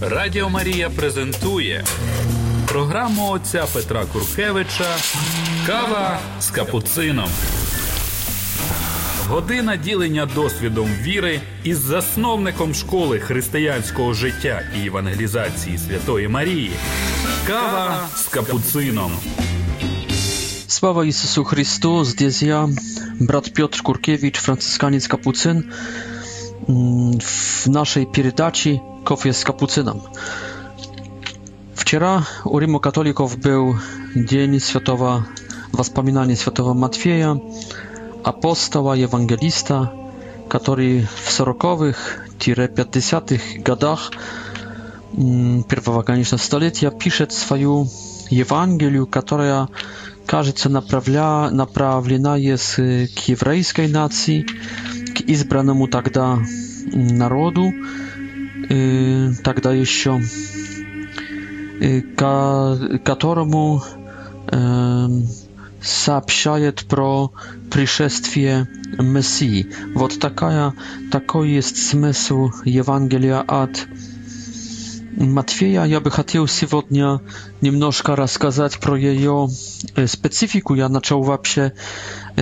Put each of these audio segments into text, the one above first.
Радіо Марія презентує програму отця Петра Куркевича Кава з капуцином. Година ділення досвідом віри із засновником школи християнського життя і евангелізації Святої Марії. Кава з капуцином. Слава Ісусу Христу! Здесь я, брат Петр Куркевич, францисканець Капуцин. Mm, w naszej pierdaci kofie z kapucynem. Wczoraj u urimu Katolików był Dzień Światowa, wspominanie Światowa Matwieja, apostoła, ewangelista, który w 40-50-tych godach mm, pierwszego konieczna stulecia pisze swoją Ewangelię, która każe się naprawia, naprawiona jest k nacji избранному тогда народу, тогда еще, которому сообщает про пришествие Мессии. Вот такая, такой есть смысл Евангелия от Матфея я бы хотел сегодня немножко рассказать про ее специфику. Я начал вообще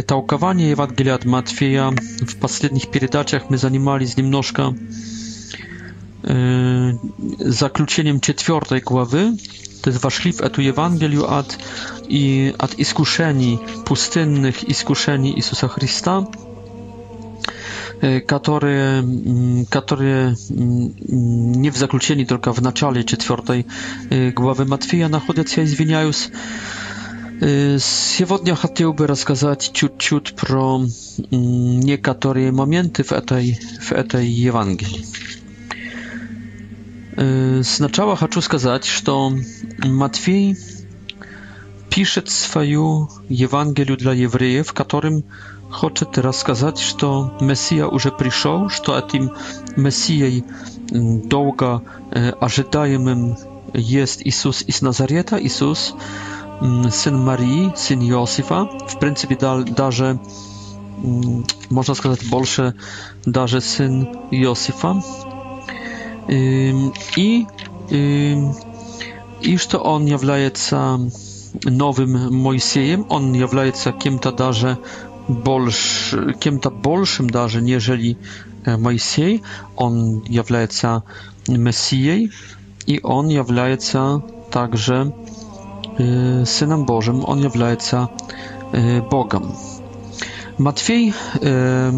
толкование Евангелия от Матфея. В последних передачах мы занимались немножко э, заключением четвертой главы. То есть вошли в эту Евангелию от, и, от искушений, пустынных искушений Иисуса Христа которые, которые не в заключении, только в начале 4 главы Матфея находятся, извиняюсь. Сегодня хотел бы рассказать чуть-чуть про некоторые моменты в этой, в этой Евангелии. Сначала хочу сказать, что Матфей пишет свою Евангелию для евреев, которым хочет рассказать, что Мессия уже пришел, что этим Мессией долго ожидаемым jest Иисус из Назарета, Иисус, сын Марии, сын Иосифа. В принципе, даже, можно сказать, больше даже сын Иосифа. И, и, и что он является новым Моисеем, он является кем-то даже больше, кем-то большим даже, нежели Моисей. Он является Мессией, и он является также Synem Bożym, on является Bogiem. Матфей э,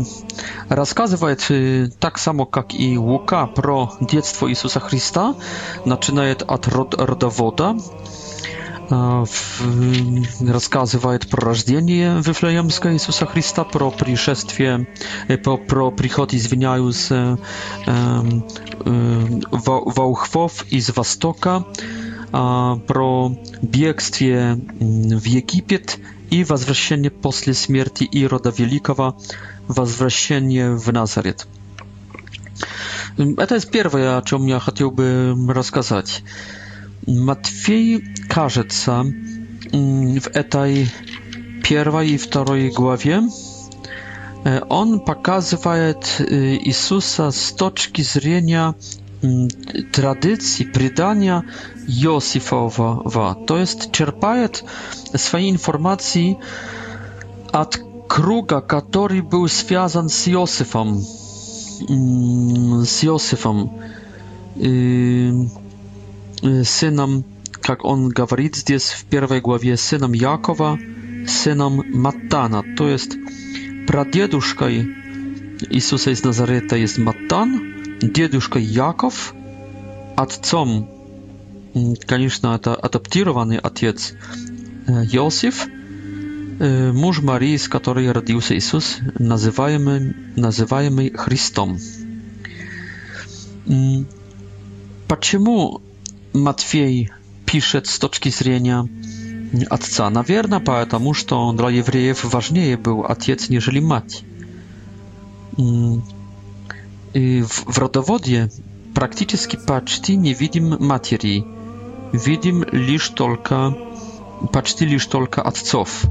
рассказывает э, так само, как и Лука, про детство Иисуса Христа, начинает от род, родовода, рассказывает про рождение Вифлеемска Иисуса Христа, про пришествие, про, про приход, извиняюсь, э, э, волхвов из Востока, э, про бегствие в Египет и возвращение после смерти Ирода Великого, возвращение в Назарет. Это есть первое, о чем я хотел бы рассказать. Матфей, кажется, в этой первой и второй главе он показывает Иисуса с точки зрения tradycji przydania Josifowa. To jest czerpает swojej informacji od kruga, który był związany z Josifem. Mm, z Josifem. Y, сыном, как он говорит здесь в первой главе, сыном Якова, сыном Маттана. То есть прадедушкой Иисуса из Назарета есть Маттан, дедушкой Яков, отцом, конечно, это адаптированный отец Иосиф, муж Марии, с которой родился Иисус, называемый, называемый Христом. Почему Матфей пишет с точки зрения отца. Наверное, потому что для евреев важнее был отец, нежели мать. И в родоводе практически почти не видим матери. Видим лишь только, почти лишь только отцов.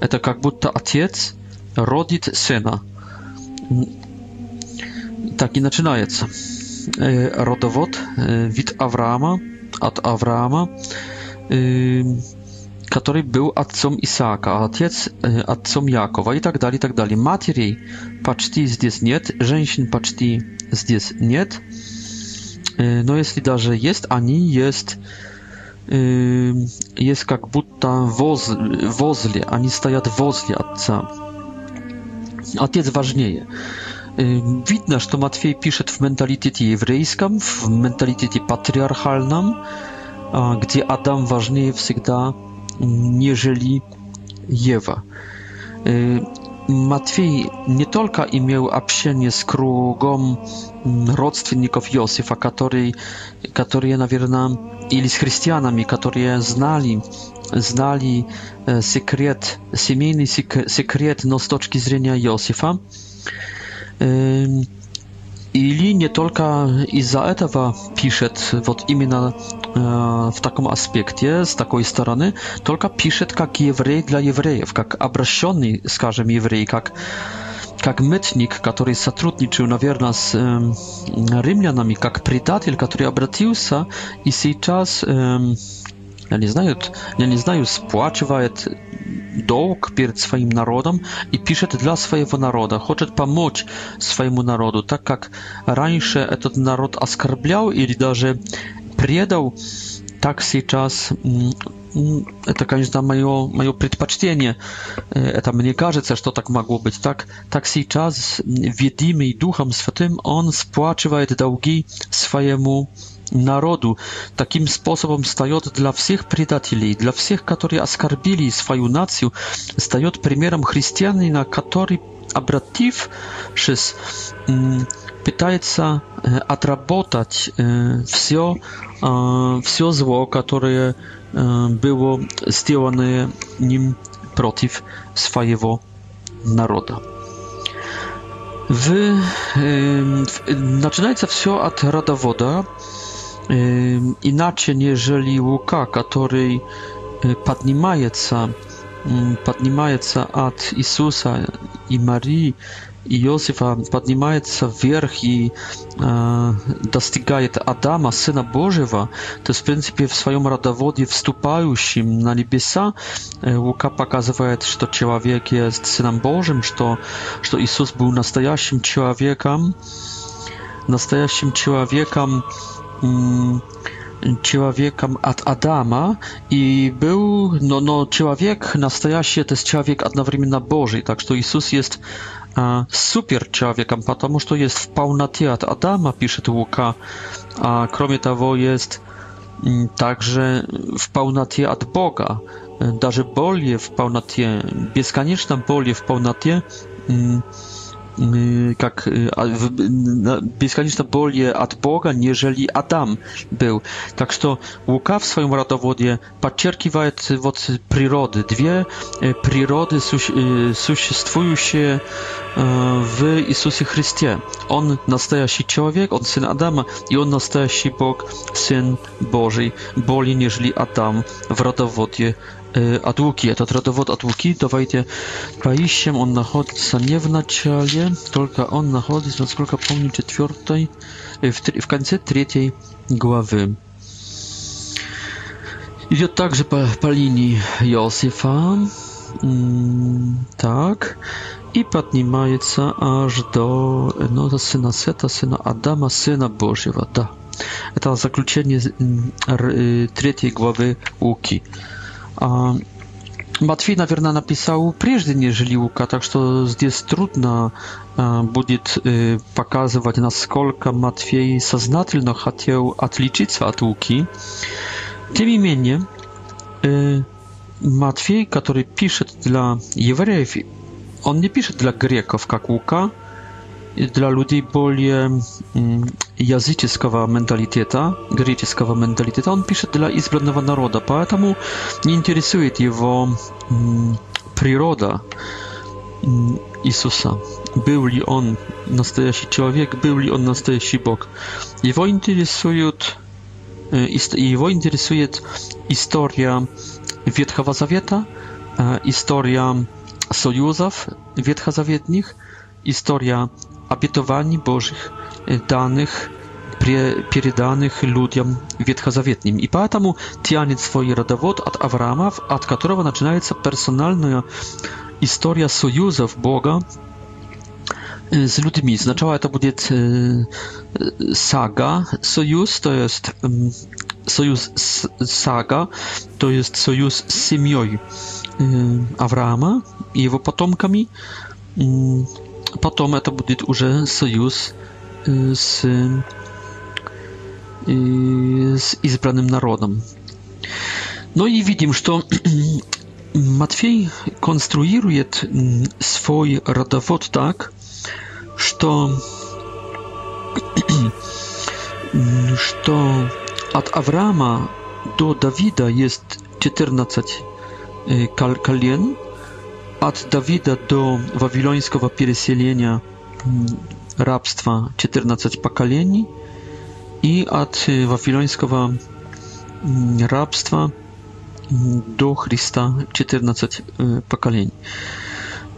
Это как будто отец родит сына. Так и начинается. Родовод, вид Авраама, od Авраама, который был отцом Исаака, а отец отцом Якова и так далее, и так далее. Матерей почти здесь нет, женщин почти здесь нет, но если даже есть, они есть есть как будто воз, возле, они стоят возле отца. Отец важнее. Widno, że to Matwiej pisze w mentalitecie jewryjskim, w mentalitecie patriarchalnym, gdzie Adam ważniej wsygda nieżeli Ewa. Matwiej nie tylko miał absienie z krugom rodzinników Józefa, którzy, na pewno, ili z chrystianami, którzy znali, znali e, sekret, siemienny sekret, no z toczki zrenia Józefa, Или не только из-за этого пишет вот именно в таком аспекте, с такой стороны, только пишет как еврей для евреев, как обращенный, скажем, еврей, как как мытник, который сотрудничал, наверное, с э, римлянами, как предатель, который обратился и сейчас, э, я не знаю, я не знаю, сплачивает долг перед своим народом и пишет для своего народа, хочет помочь своему народу, так как раньше этот народ оскорблял или даже предал, так сейчас это, конечно, мое, мое предпочтение. Это мне кажется, что так могло быть. Так, так сейчас, ведимый Духом Святым, он сплачивает долги своему народу народу. Таким способом встает для всех предателей, для всех, которые оскорбили свою нацию, стает примером христианина, который, обратившись, пытается отработать все, все зло, которое было сделано ним против своего народа. Wy, y, y, y, zaczynając się od rodowodów, inaczej niż Łuka, który podnimaje się od Jezusa i Marii i Józefa, podnimaje się w górę i e, dostygaje Adama, Syna Bożego, to jest w zasadzie w swoim radowodzie wstupającym na niebiosa. E, Łuka pokazuje, że to człowiek jest Synem Bożym, że, że Jezus był prawdziwym człowiekiem, prawdziwym człowiekiem, mm, человека от Адама, и был, но, но человек настоящий, это человек одновременно Божий, так что Иисус есть а, супер человеком, потому что есть в полноте от Адама, пишет Лука, а кроме того есть также в полноте от Бога, даже более в полноте, бесконечно более в полноте как бесконечно более от Бога, нежели Адам был. Так что Лука в своем родоводе подчеркивает вот природы, две природы, существующие в Иисусе Христе. Он настоящий человек, он сын Адама, и он настоящий Бог, сын Божий, более нежели Адам в родоводе отлуки. Этот родовод отлуки. Давайте поищем. Он находится не в начале, только он находится, насколько помню, четвертой, в, в конце третьей главы. Идет также по, по линии Иосифа. Так. И поднимается аж до ну, сына Сета, сына Адама, сына Божьего. Да. Это заключение третьей главы Луки. Матфей, наверное, написал прежде, нежели Лука, так что здесь трудно будет показывать, насколько Матфей сознательно хотел отличиться от Луки. Тем не менее, Матфей, который пишет для евреев, он не пишет для греков, как Лука, dla ludzi bardziej mm, jazyczkowa mentaliteta, greckowa mentaliteta. On pisze dla izbranego narodu, поэтому nie interesuje jego mm, przyroda mm, Jezusa. Był on prawdziwy człowiek, był on prawdziwy Bóg. Jego interesują y, interesuje historia Wietchowa Zawieta, y, historia sojuszów Wietcha zawietnych, historia обетований Божьих, данных, переданных людям ветхозаветным. И поэтому тянет свой родовод от Авраама, от которого начинается персональная история союзов Бога z ludźmi. Znaczała to będzie saga, sojusz, to jest sojusz saga, to jest sojusz z семьей Авраама и его потомками, a to będzie już sojusz y, z, y, z izbranym narodem. No i widzimy, że Matwiej konstruuje swój rodowód tak, że что от Авраама до Давида есть 14 колен, od Dawida do wawilońskiego przesiedlenia mm, rabstwa 14 pokoleń i od wawilońskiego mm, rabstwa mm, do Chrysta 14 pokoleń.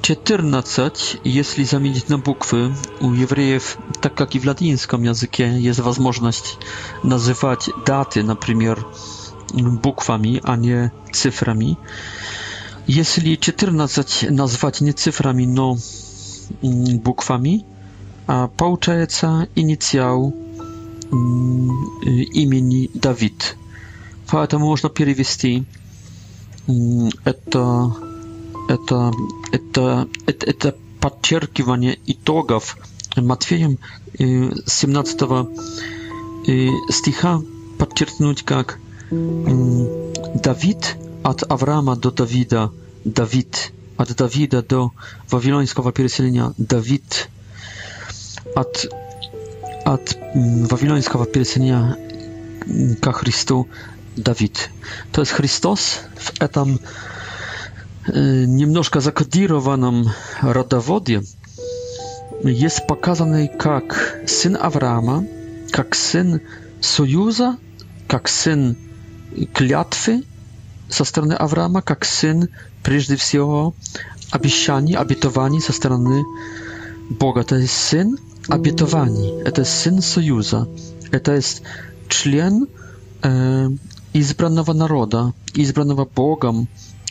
14, jeśli zamienić na bukwy, u Jewrejów, tak jak i w latyńskim języku, jest możliwość nazywać daty, na przykład, bukwami, a nie cyframi. Jeśli 14 nazwać nie cyframi, no mm, bukwami, a pouczająca inicjał mm, imieni Dawid. Poza można przewieźć to to to to to podkreślanie itogów Matwiejem 17 stycha podkreślić jak mm, Dawid od Avrama do Dawida Dawid, od Dawida do wawilońskiego pierselenia Dawid, od, od mm, wawilońskiego pierselenia ka Chrystu Dawid. To jest Chrystus w etam y, niemnożka zakodirowanym radawodzie jest pokazany jak syn Avrama, jak syn Sojuza, jak syn klatwy, со стороны Авраама, как сын, прежде всего, обещаний, обетований со стороны Бога. Это есть сын обетований, это сын союза, это есть член э, избранного народа, избранного Богом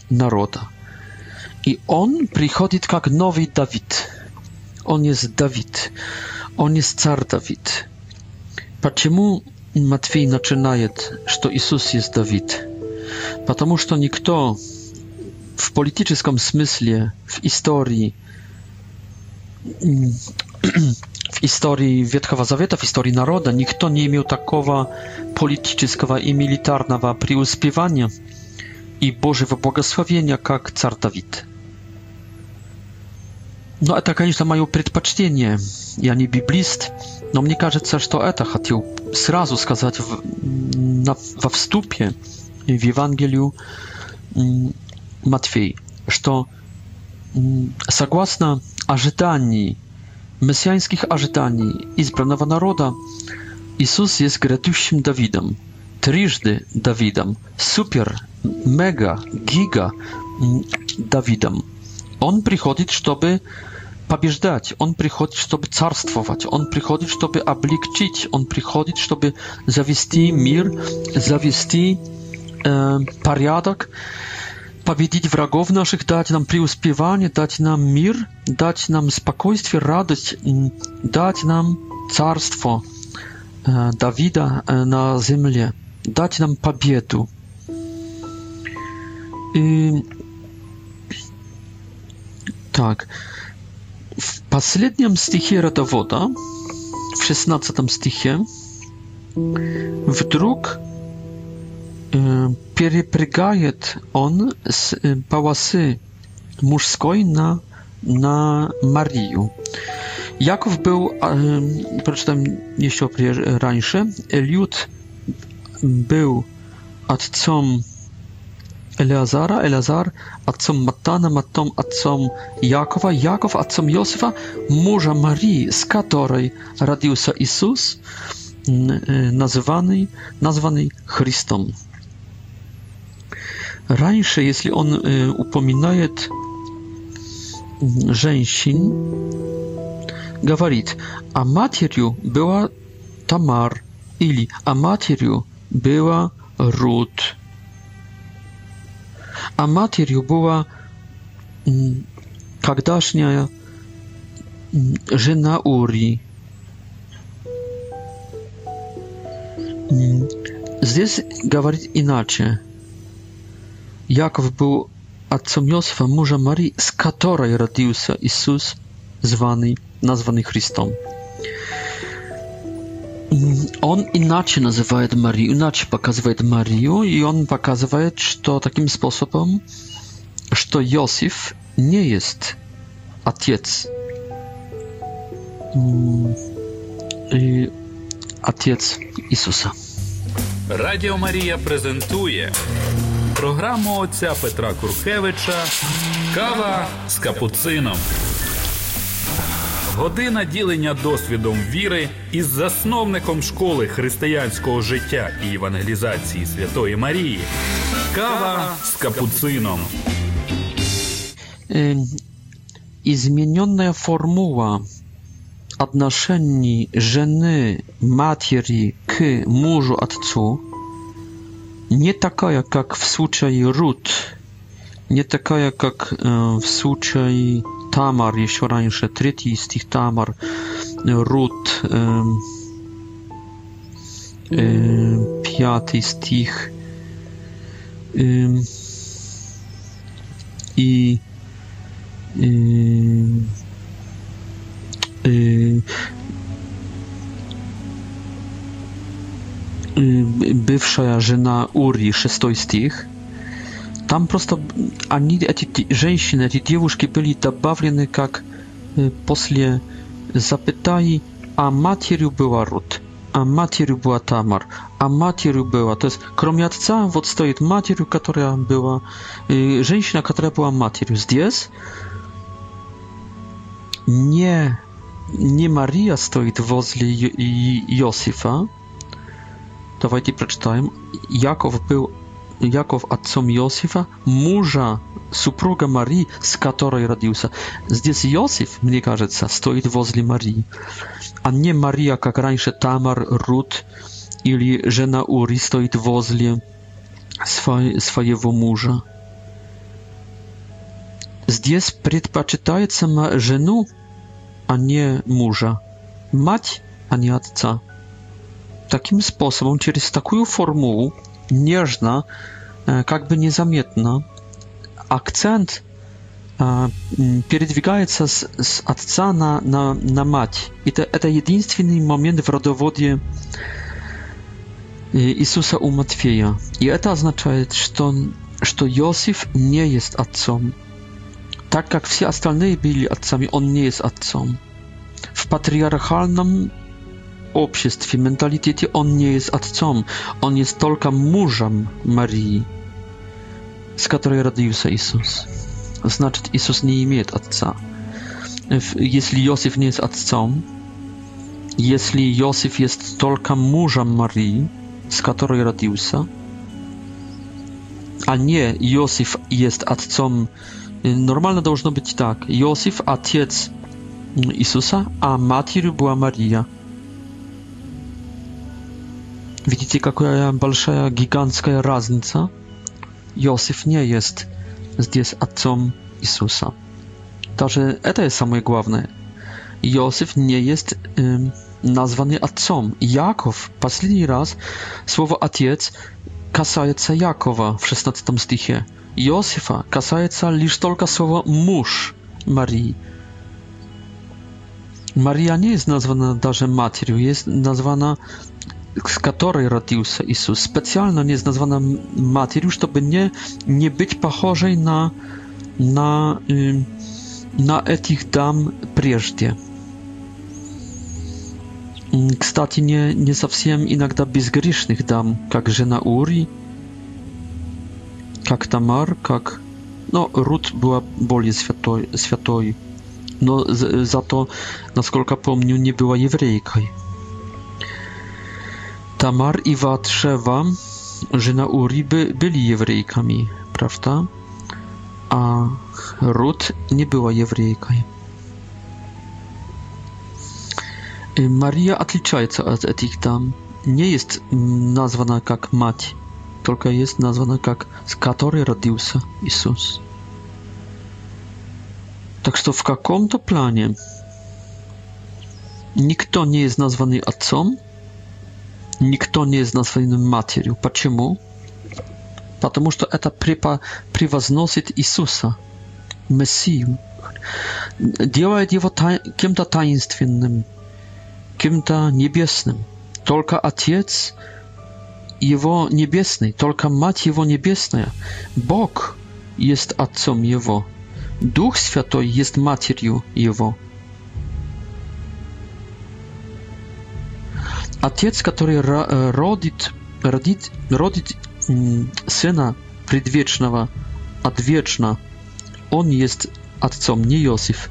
народа. И он приходит как новый Давид. Он есть Давид. Он есть царь Давид. Почему Матфей начинает, что Иисус есть Давид? потому что никто в политическом смысле, в истории, в истории Ветхого Завета, в истории народа, никто не имел такого политического и милитарного преуспевания и Божьего благословения, как царь Давид. No, это, конечно, мое предпочтение. Я не библист, но мне кажется, что это хотел сразу сказать в, на, во вступе в Евангелию Матфей, что согласно ожиданий, мессианских ожиданий избранного народа, Иисус есть грядущим Давидом, трижды Давидом, супер, мега, гига Давидом. Он приходит, чтобы побеждать, он приходит, чтобы царствовать, он приходит, чтобы облегчить, он приходит, чтобы завести мир, завести э, порядок, победить врагов наших, дать нам преуспевание, дать нам мир, дать нам спокойствие, радость, дать нам царство э, Давида э, на земле, дать нам победу. И... Так, в последнем стихе родовода, в 16 стихе, вдруг перепрягает он с полосы мужской на, на Марию. Jakov był, przeczytam jeszcze раньше, Eliud był отцом Eleazara, Eleazar отцом Матана, Матом отцом Якова, Яков отцом Иосифа, мужа Марии, z której родился Иисус, nazwany, nazwany Chrystom. Раньше, если он э, упоминает женщин, говорит, а матерью была Тамар или а матерью была Рут, а матерью была тогдашняя жена Ури. Здесь говорит иначе. Jakow był ojcem Józefa, męża Marii, z której rodził się Jezus, zwany, nazwany Chrystą. Mm, on inaczej nazywa Marię, inaczej pokazuje Marię i on pokazuje, że takim sposobem, że Józef nie jest ojciec. Ojciec mm, Jezusa. Radio Maria prezentuje. Програму отця Петра Куркевича Кава з капуцином. Година ділення досвідом віри із засновником школи християнського життя і евангелізації Святої Марії. Кава з капуцином. Измененная ем, формула отношений жени матірі к мужу отцу nie taka jak w słuchaj Rut, nie taka jak e, w słuchaj Tamar, jeśli раньше trzeci z tych Tamar, e, Rut, e, e, piąty z tych e, i e, e бывшая жена Ури, шестой стих, там просто они, эти женщины, эти девушки были добавлены как после запятой, а матерью была Рут, а матерью была Тамар, а матерью была, то есть кроме отца вот стоит матерью, которая была, женщина, которая была матерью. Здесь не, не Мария стоит возле Иосифа, Давайте прочитаем. Яков был Яков отцом Иосифа, мужа, супруга Марии, с которой родился. Здесь Иосиф, мне кажется, стоит возле Марии, а не Мария, как раньше Тамар, Рут или жена Ури стоит возле своего мужа. Здесь предпочитается жену, а не мужа, мать, а не отца takim sposobem, przez taką formułę, nieżna, e, jakby niezamietna, akcent e, przedwigaje się z, z ojca na, na, na mać. I to jest jedyny moment w rodowodzie e, Jezusa u Matwieja. I to oznacza, że, że Józef nie jest ojcem. Tak jak wszyscy inni byli ojcami, on nie jest ojcem. W patriarchalnym обществе, менталитете он не есть отцом, он есть только мужем Марии, с которой родился Иисус. Значит, Иисус не имеет отца. Если Иосиф не есть отцом, если Иосиф есть только мужем Марии, с которой родился, а не Иосиф есть отцом, нормально должно быть так. Иосиф – отец Иисуса, а матерью была Мария. Widzicie, jaka jest gigantyczna różnica? Józef nie jest z ojcem Jezusa. Także to jest samo główne. Józef nie jest nazwany ojcem. Jakow, ostatni raz, słowo ojciec kasaje się Jakowa w 16 stichie. Józefa kasaje się tylko tylko słowo mąż Marii. Maria nie jest nazwana darze materią, jest nazwana z której rodził się Jezus, specjalna nieznazwana matka, już to by nie, nie być pochorzej na na na etich dam prieżdzie. Mm, Kstati nie nie совсем иногда безгрешных дам, как жена Ури, как Тамар, как no Rut była bardziej świętoj, no za to, насколько помню, nie była еврейкой. Tamar i Watrzewa, na Uri, by, byli Jewryjkami, prawda? A Ruth nie była Jewryjką. Y, Maria odlicza się od tych tam. Nie jest nazwana jak mać, tylko jest nazwana jak z której rodził się Jezus. Tak w jakim to planie? Nikt nie jest nazwany ojcem, никто не из нас военную матерью. Почему? Потому что это превозносит Иисуса, Мессию, делает его тай, кем-то таинственным, кем-то небесным. Только Отец его небесный, только Мать его небесная. Бог есть Отцом его. Дух Святой есть Матерью его. Отец, который родит, родит, родит сына предвечного от вечно, он есть отцом, не Иосиф.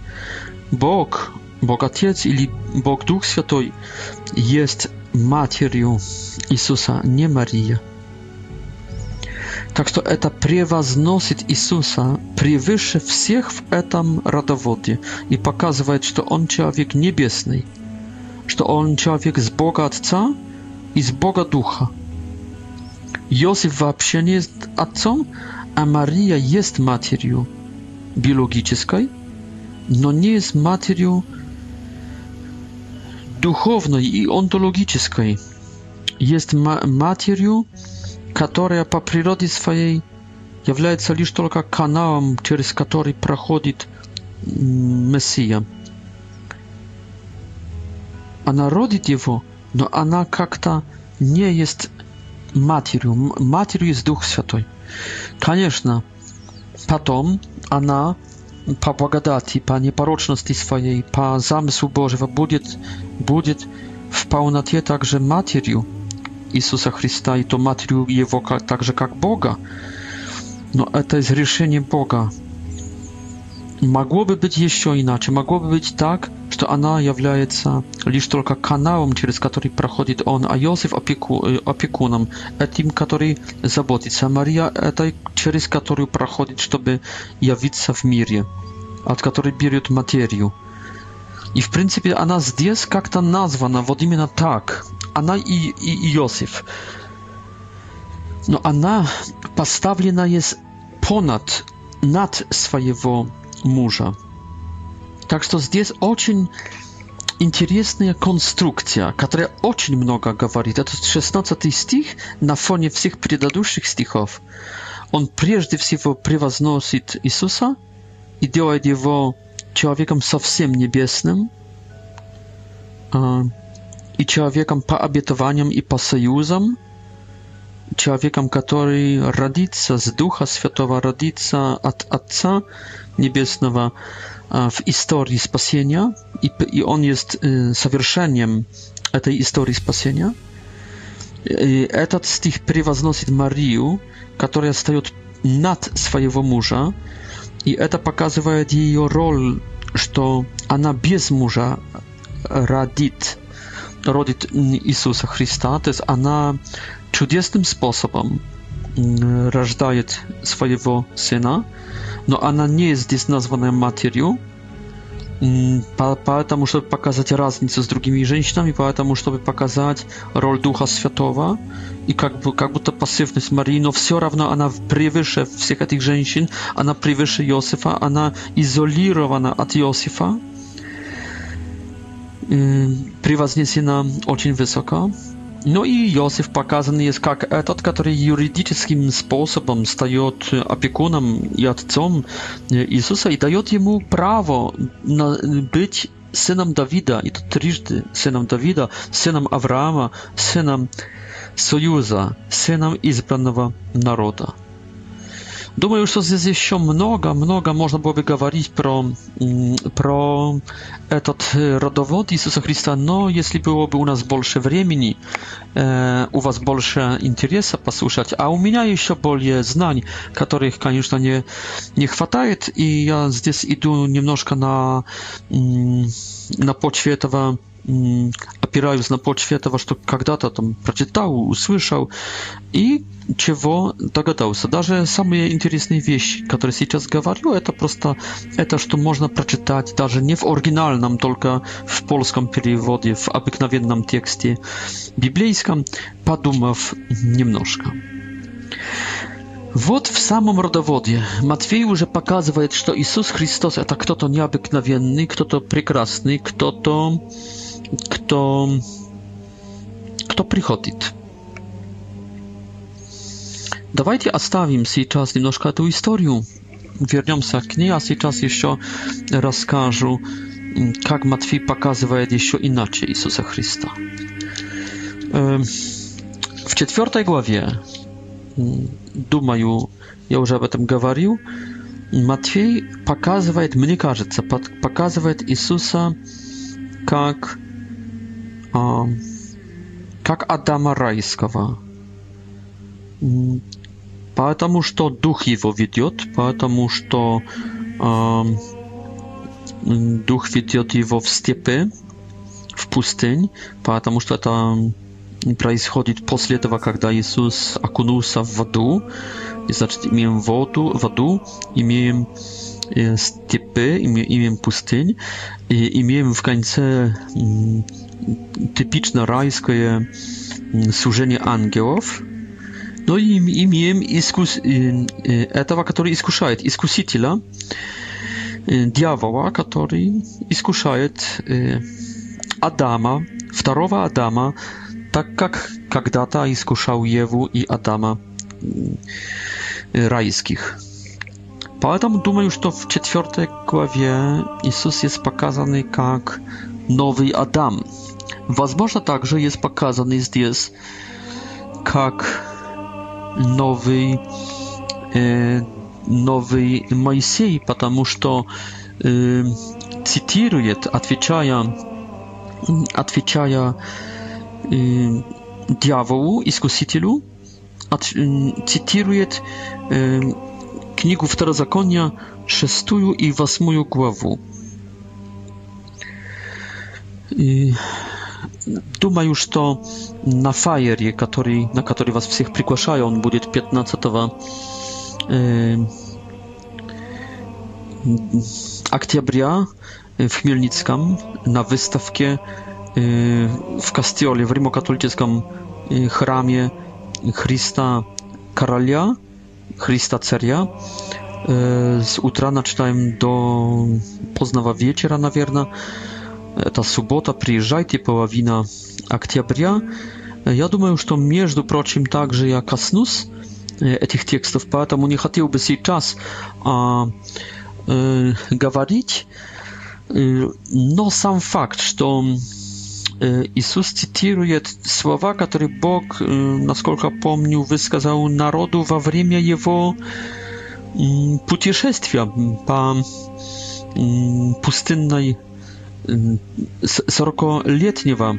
Бог, Бог Отец или Бог Дух Святой есть матерью Иисуса, не Мария. Так что это превозносит Иисуса превыше всех в этом родоводе и показывает, что Он человек небесный что он человек с Бога Отца и с Бога Духа. Иосиф вообще не есть отцом, а Мария есть матерью биологической, но не есть матерью духовной и онтологической. Есть матерью, которая по природе своей является лишь только каналом, через который проходит Мессия. Она родит его, но она как-то не есть матерью. Матерью есть Дух Святой. Конечно, потом она по благодати, по непорочности своей, по замыслу Божьего будет, будет в полноте также матерью Иисуса Христа, и то матерью Его как, также как Бога. Но это из решения Бога. Могло бы быть еще иначе, могло бы быть так, что она является лишь только каналом, через который проходит он, а Иосиф опеку, э, опекуном, этим, который заботится. Мария – это через которую проходит, чтобы явиться в мире, от которой берет материю. И в принципе она здесь как-то названа вот именно так. Она и, и Иосиф. Но она поставлена есть понад, над своего мужа. Так что здесь очень интересная конструкция, которая очень много говорит. Этот 16 стих на фоне всех предыдущих стихов, он прежде всего превозносит Иисуса и делает его человеком совсем небесным и человеком по обетованиям и по союзам, человеком, который родится с Духа Святого, родится от Отца Небесного, w historii spasienia i, i on jest y, zawieszeniem e, tej historii spasienia. Y, Etat z tych przywaznosi Marii, która staje nad swojego męża i eta pokazuje jej rol, że ona bez męża radit rodzi Jezusa Chrystusa, to jest ona cudownym sposobem рождает своего сына, но она не здесь названа матерью, поэтому, чтобы показать разницу с другими женщинами, поэтому, чтобы показать роль Духа Святого и как, бы, как будто пассивность Марии, но все равно она превыше всех этих женщин, она превыше Иосифа, она изолирована от Иосифа, превознесена очень высоко. Но ну и Иосиф показан есть как этот, который юридическим способом стает опекуном и отцом э, Иисуса и дает ему право на, быть сыном Давида, и тут трижды сыном Давида, сыном Авраама, сыном Союза, сыном избранного народа. Думаю, что здесь еще много-много можно было бы говорить про, про этот родовод Иисуса Христа, но если было бы у нас больше времени, у вас больше интереса послушать, а у меня еще более знаний, которых, конечно, не, не хватает, и я здесь иду немножко на, на почве этого опираясь на почве того, что когда-то там прочитал, услышал, и чего догадался. Даже самые интересные вещи, которые сейчас говорю, это просто это, что можно прочитать даже не в оригинальном, только в польском переводе, в обыкновенном тексте библейском, подумав немножко. Вот в самом родоводе Матвей уже показывает, что Иисус Христос это кто-то необыкновенный, кто-то прекрасный, кто-то kto kto przychodzi. Dawajcie zostawim teraz troszkę tę historię. Wróćmy się do niej, a teraz jeszcze rozkażę, jak mm, Matwiej pokazuje jeszcze inaczej Jezusa Chrysta. W czwartej głowie, mm, dumaju, ja już o tym mówił, Matwiej pokazuje, mnie кажется, pokazuje Jezusa, jak как Адама Райского. Потому что дух его ведет, потому что дух ведет его в степи, в пустынь, потому что это происходит после этого, когда Иисус окунулся в воду, и значит имеем воду, воду, имеем степи, имеем пустынь, и имеем в конце typiczne rajskie mm, służenie aniołów. No i imieniem iskus, y, y, etawa, który iskuszaje, iskusitila, y, diawowa, który iskuszaje Adama, wtarowa Adama, tak jak kagdata iskuszał Jewu i Adama rajskich. Поэтому думаю, что в четвертой главе Иисус jest pokazany jak nowy Adam. Возможно, также есть показаны здесь, как новый, э, новый Моисей, потому что э, цитирует, отвечая, отвечая э, дьяволу, искусителю, от, э, цитирует э, книгу Второзакония, шестую и восьмую главу. И дума już to na фаере, na на was wszystkich всех приглашаю, он будет 15 э, октября w Chmielnickim na wystawkę e, w Kastioli, w rimokatolickim e, chramie Chrysta Karalia, Chrysta Ceria. E, z utra начинаем do poznawa wieczora, nawierna это суббота, приезжайте, половина октября. Я думаю, что, между прочим, также я коснусь этих текстов, поэтому не хотел бы сейчас а, э, говорить, но сам факт, что Иисус цитирует слова, которые Бог, насколько помню, высказал народу во время его путешествия по пустынной 40-летнего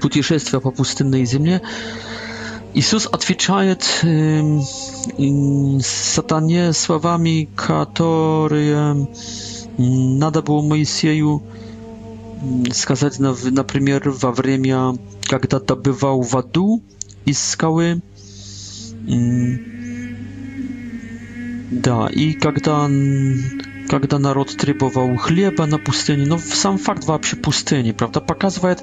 путешествия по пустынной земле Иисус отвечает сатане словами, которые надо было Моисею сказать, например, во время, когда добывал воду из скалы, да, и когда когда народ требовал хлеба на пустыне. Но сам факт вообще пустыни, правда, показывает,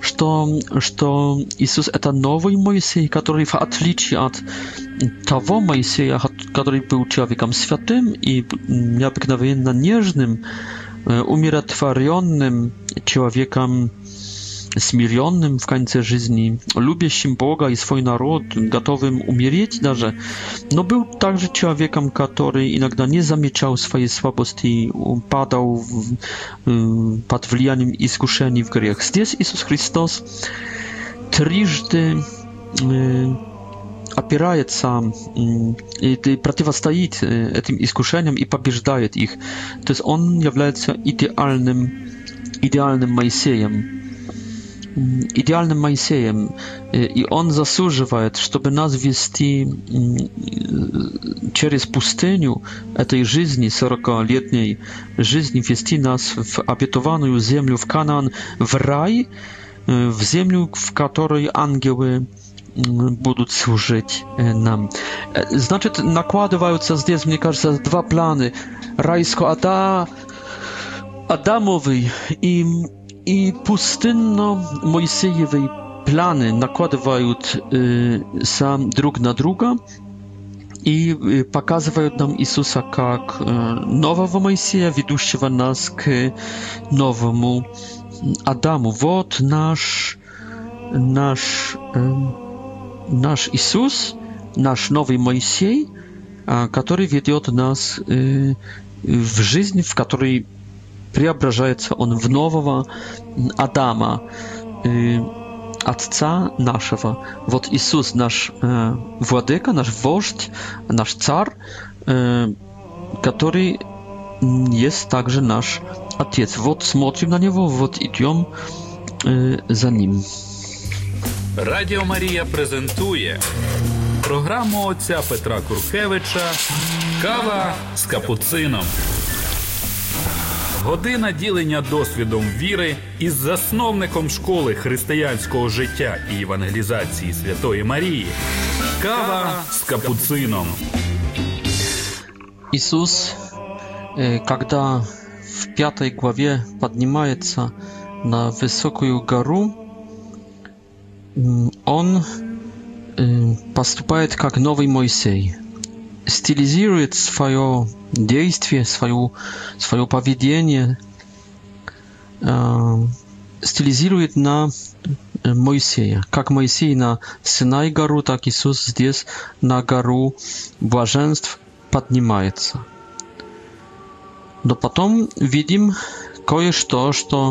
что, что Иисус — это новый Моисей, который в отличие от того Моисея, который был человеком святым и необыкновенно нежным, э, умиротворенным человеком, смиренным в конце жизни, любящим Бога и свой народ, готовым умереть даже, но был также человеком, который иногда не замечал своей слабости, падал в, э, под влиянием искушений в грех. Здесь Иисус Христос трижды э, опирается, противостоит этим искушениям и побеждает их. То есть он является идеальным, идеальным Моисеем идеальным Моисеем, и он заслуживает, чтобы нас вести через пустыню этой жизни, 40-летней жизни, вести нас в обетованную землю, в Канаан, в рай, в землю, в которой ангелы будут служить нам. Значит, накладываются здесь, мне кажется, два планы. Райско-Адамовый и i pustynno Mojsejewej plany nakładają e, y, sam drug na druga i y, pokazywają nam Jezusa jak e, nowego Mojsieja, wiodącego nas nowemu Adamu. Wod nasz nasz nasz Jezus, nasz nowy Mojsiej, który wiedzie od nas w życiu, w której преображается он в нового Адама, Отца нашего. Вот Иисус, наш владыка, наш вождь, наш царь, который есть также наш Отец. Вот смотрим на Него, вот идем за Ним. Радіо Марія презентує програму отця Петра Куркевича Кава з капуцином. Година ділення досвідом віри із засновником школи християнського життя і евангелізації Святої Марії. Кава з капуцином. Иисус, когда в пятой главе поднимается на высокую гору, он поступает как новый Моисей – stylizuje swoje działanie, swoje, swoje powiedzenie, stylizuje na Mojsieja, jak Mojsiej na Synaj Garu, tak Jezus jest na Garu Błażeństw podnimaje się. No potem widzimy kojeż to, że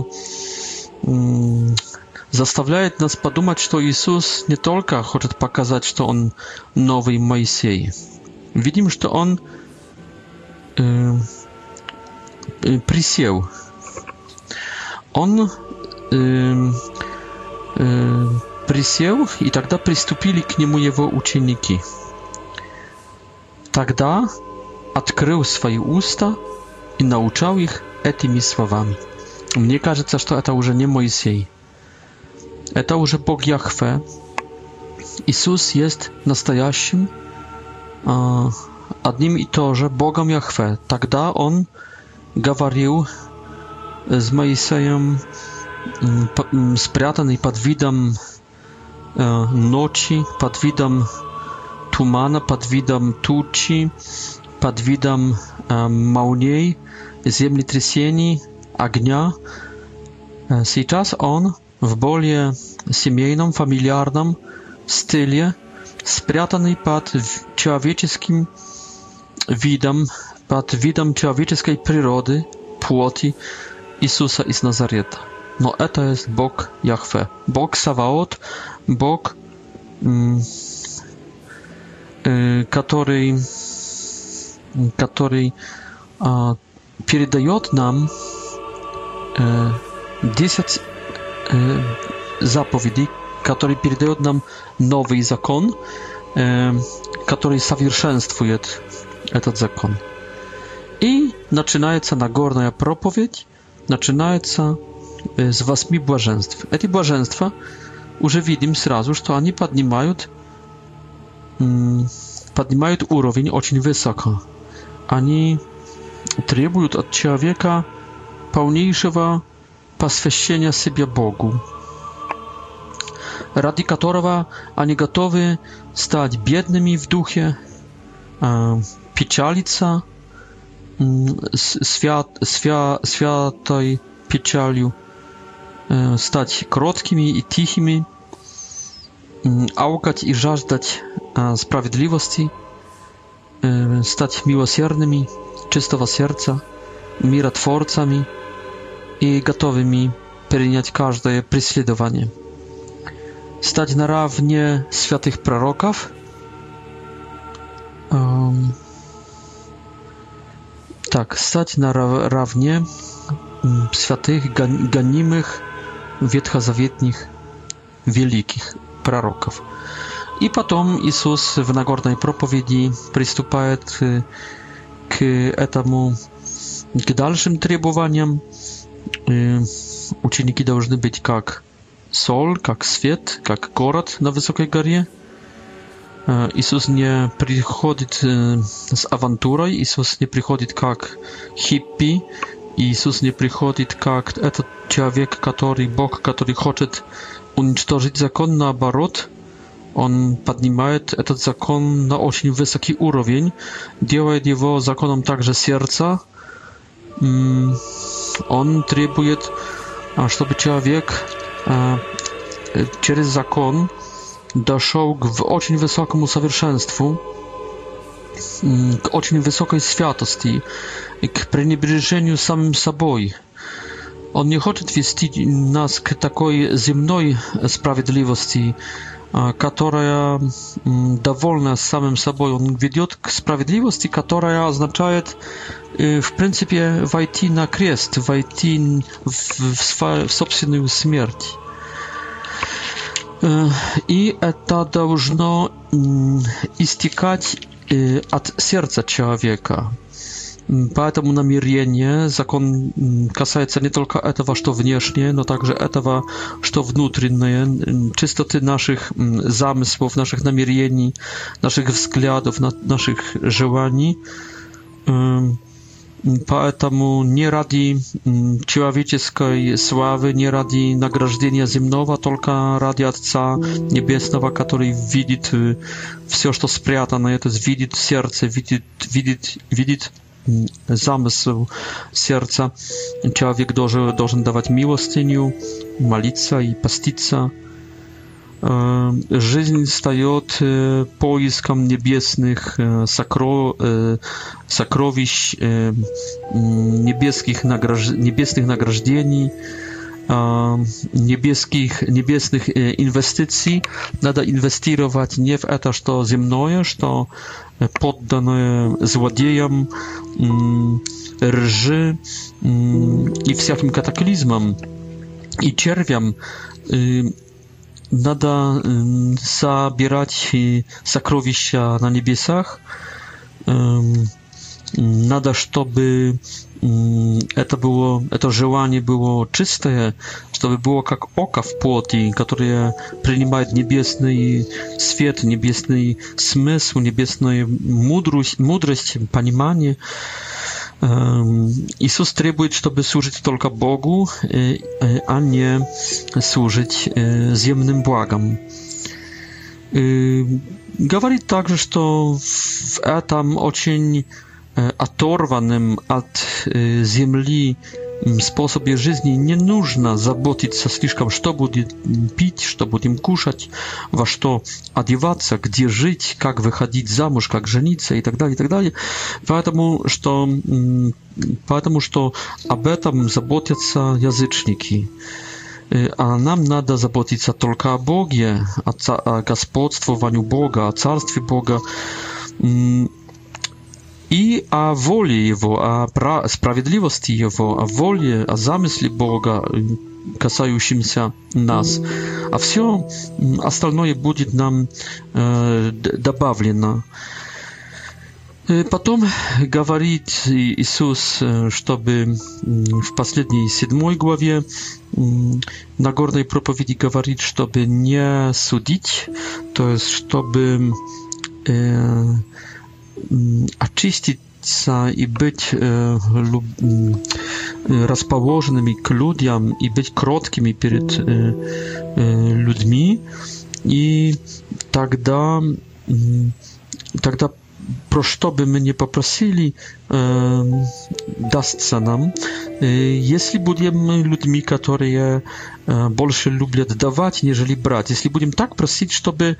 zastawiaje nas podumać, że Jezus nie tylko chce pokazać, że On nowy Mojsiej, видим, что он э, присел. Он э, э, присел, и тогда приступили к нему его ученики. Тогда открыл свои уста и научал их этими словами. Мне кажется, что это уже не Моисей. Это уже Бог Яхве. Иисус есть настоящим О ним и тоже Богом Яхве. Тогда он говорил с Моисеем, спрятанный под видом ночи, под видом тумана, под видом тучи, под видом молней, землетрясений, огня. Сейчас он в более семейном, фамильярном стиле – spрятанный под человеческим видом, под видом человеческой природы, плоти Иисуса из Назарета. Но это есть Бог Яхве, Бог Саваот, Бог, который, который передает нам 10 заповедей, который передает нам новый закон, который совершенствует этот закон. И начинается Нагорная проповедь, начинается с восьми блаженств. Эти блаженства уже видим сразу, что они поднимают, поднимают уровень очень высоко. Они требуют от человека полнейшего посвящения себе Богу, ради которого они готовы стать бедными в духе, печалиться свят, свя, святой печалью, стать кроткими и тихими, аукать и жаждать справедливости, стать милосердными, чистого сердца, миротворцами и готовыми принять каждое преследование stać na równie świętych proroków. Um, tak, stać na równie mm, świętych, ganimych, wietchozawietnich, wielkich proroków. I potem Jezus w Nagornej Propowiedzi przystupa k etamu k dalszym требованиям. Uczniki powinny być jak... Как sol, jak świat, jak korat na wysokiej górze. Jezus nie przychodzi e, z awanturą, Jezus nie przychodzi jak hippie, Jezus nie przychodzi jak e, ten człowiek, który Bóg, który chce zniszczyć zakon, na barot. On podnima e, ten zakon na ośń wysoki urowień, działa jego zakonem także serca. Mm, on trybuje, żeby człowiek через закон дошел к очень высокому совершенству, к очень высокой святости и к пренебрежению самим собой. Он не хочет вести нас к такой земной справедливости, которая довольна самим собой, он ведет к справедливости, которая означает, в принципе, войти на крест, войти в, в, в собственную смерть. И это должно истекать от сердца человека. Поэтому намерение, закон касается не только этого, что внешнее, но также этого, что внутреннее, чистоты наших замыслов, наших намерений, наших взглядов, наших желаний. Поэтому не ради человеческой славы, не ради награждения земного, только ради Отца Небесного, который видит все, что спрятано, это видит сердце, видит, видит, видит замысел сердца. Человек должен, должен давать милостыню, молиться и поститься. Жизнь встает поиском небесных сокровищ, небесных награждений, niebieskich, niebiesnych e, inwestycji. Nada inwestować nie w to, co ziemne, co e, poddane złodziejom, mm, rży mm, i wszelkim kataklizmom i cierwiam. Y, nada y, zabierać y, sakrowiścia na niebiesach. Nada, żeby это было, это желание было чистое, чтобы было как око в плоти, которое принимает небесный свет, небесный смысл, небесную мудрость, мудрость понимание. Эм, Иисус требует, чтобы служить только Богу, э, э, а не служить э, земным благам. Эм, говорит также, что в этом очень оторванным от земли способе жизни не нужно заботиться слишком, что будет пить, что будем кушать, во что одеваться, где жить, как выходить замуж, как жениться и так далее, и так далее. Поэтому что, поэтому что об этом заботятся язычники. А нам надо заботиться только о Боге, о, о господствовании Бога, о царстве Бога. и о воле Его, о справедливости Его, о воле, о замысле Бога, касающимся нас. А все остальное будет нам э, добавлено. Э, потом говорит Иисус, э, чтобы в последней седьмой главе на горной проповеди говорит, чтобы не судить, то есть чтобы э, очиститься и быть э, люб, э, расположенными к людям и быть кроткими перед э, э, людьми, и тогда, э, тогда про что бы мы ни попросили, э, дастся нам. Если будем людьми, которые больше любят давать, нежели брать, если будем так просить, чтобы,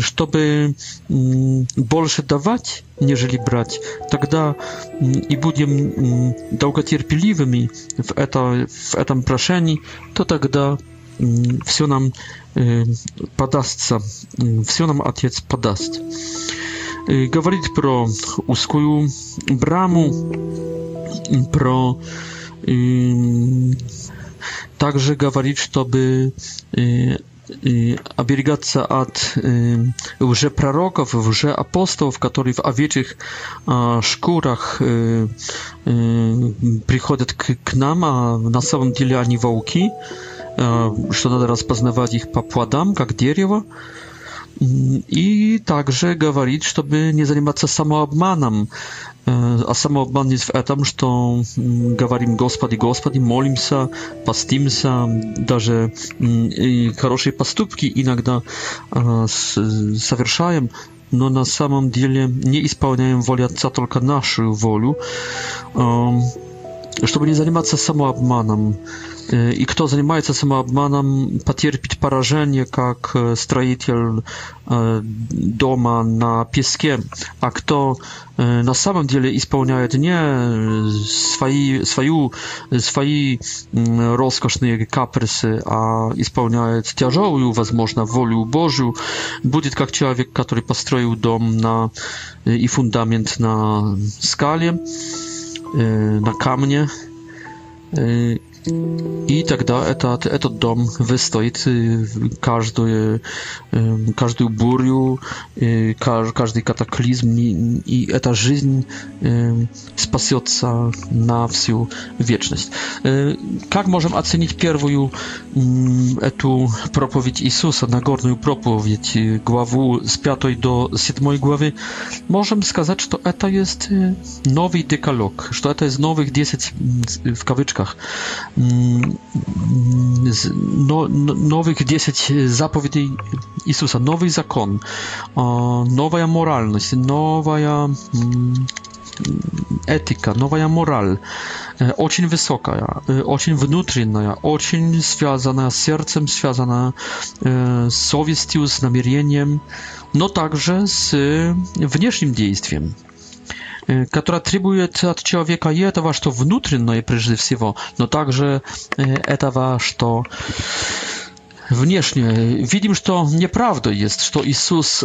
чтобы больше давать, нежели брать, тогда и будем долготерпеливыми в, это, в этом прошении, то тогда все нам подастся, все нам Отец подаст говорит про узкую браму, про также говорит, чтобы оберегаться от лжепророков, лжеапостолов, которые в овечьих шкурах приходят к нам, а на самом деле они волки, что надо распознавать их по плодам, как дерево i także mówić, żeby nie zajmować się samoobmanem. E, a samoobman jest w etam, że mówimy mm, Gospody, Gospody, molimy się, pastimy się, nawet dobre postępki mm, иногда совершаем, no na samym деле nie spełniają woli Ojca, tylko naszą wolę, żeby nie zajmować się И кто занимается самообманом, потерпит поражение, как строитель дома на песке, а кто на самом деле исполняет не свои, свою, свои роскошные капризы, а исполняет тяжелую, возможно, волю Божью, будет как человек, который построил дом на, и фундамент на скале, на камне, И тогда этот, этот дом выстоит каждую, каждую бурю, каждый катаклизм, и эта жизнь спасется на всю вечность. Как можем оценить первую эту проповедь Иисуса, Нагорную проповедь, главу с 5 до 7 главы? Можем сказать, что это есть новый декалог, что это есть новых 10 в кавычках Mm, no, no, nowych dziesięć zapowiedzi Jezusa, nowy zakon, nowa moralność, nowa mm, etyka, nowa moral, bardzo e, wysoka, bardzo e, wewnętrzna, bardzo związana z sercem, związana e, z sowiestią, z namierzeniem, no także z wewnętrznym działaniem который требует от человека и этого, что внутреннее прежде всего, но также этого, что внешне. Видим, что неправда есть, что Иисус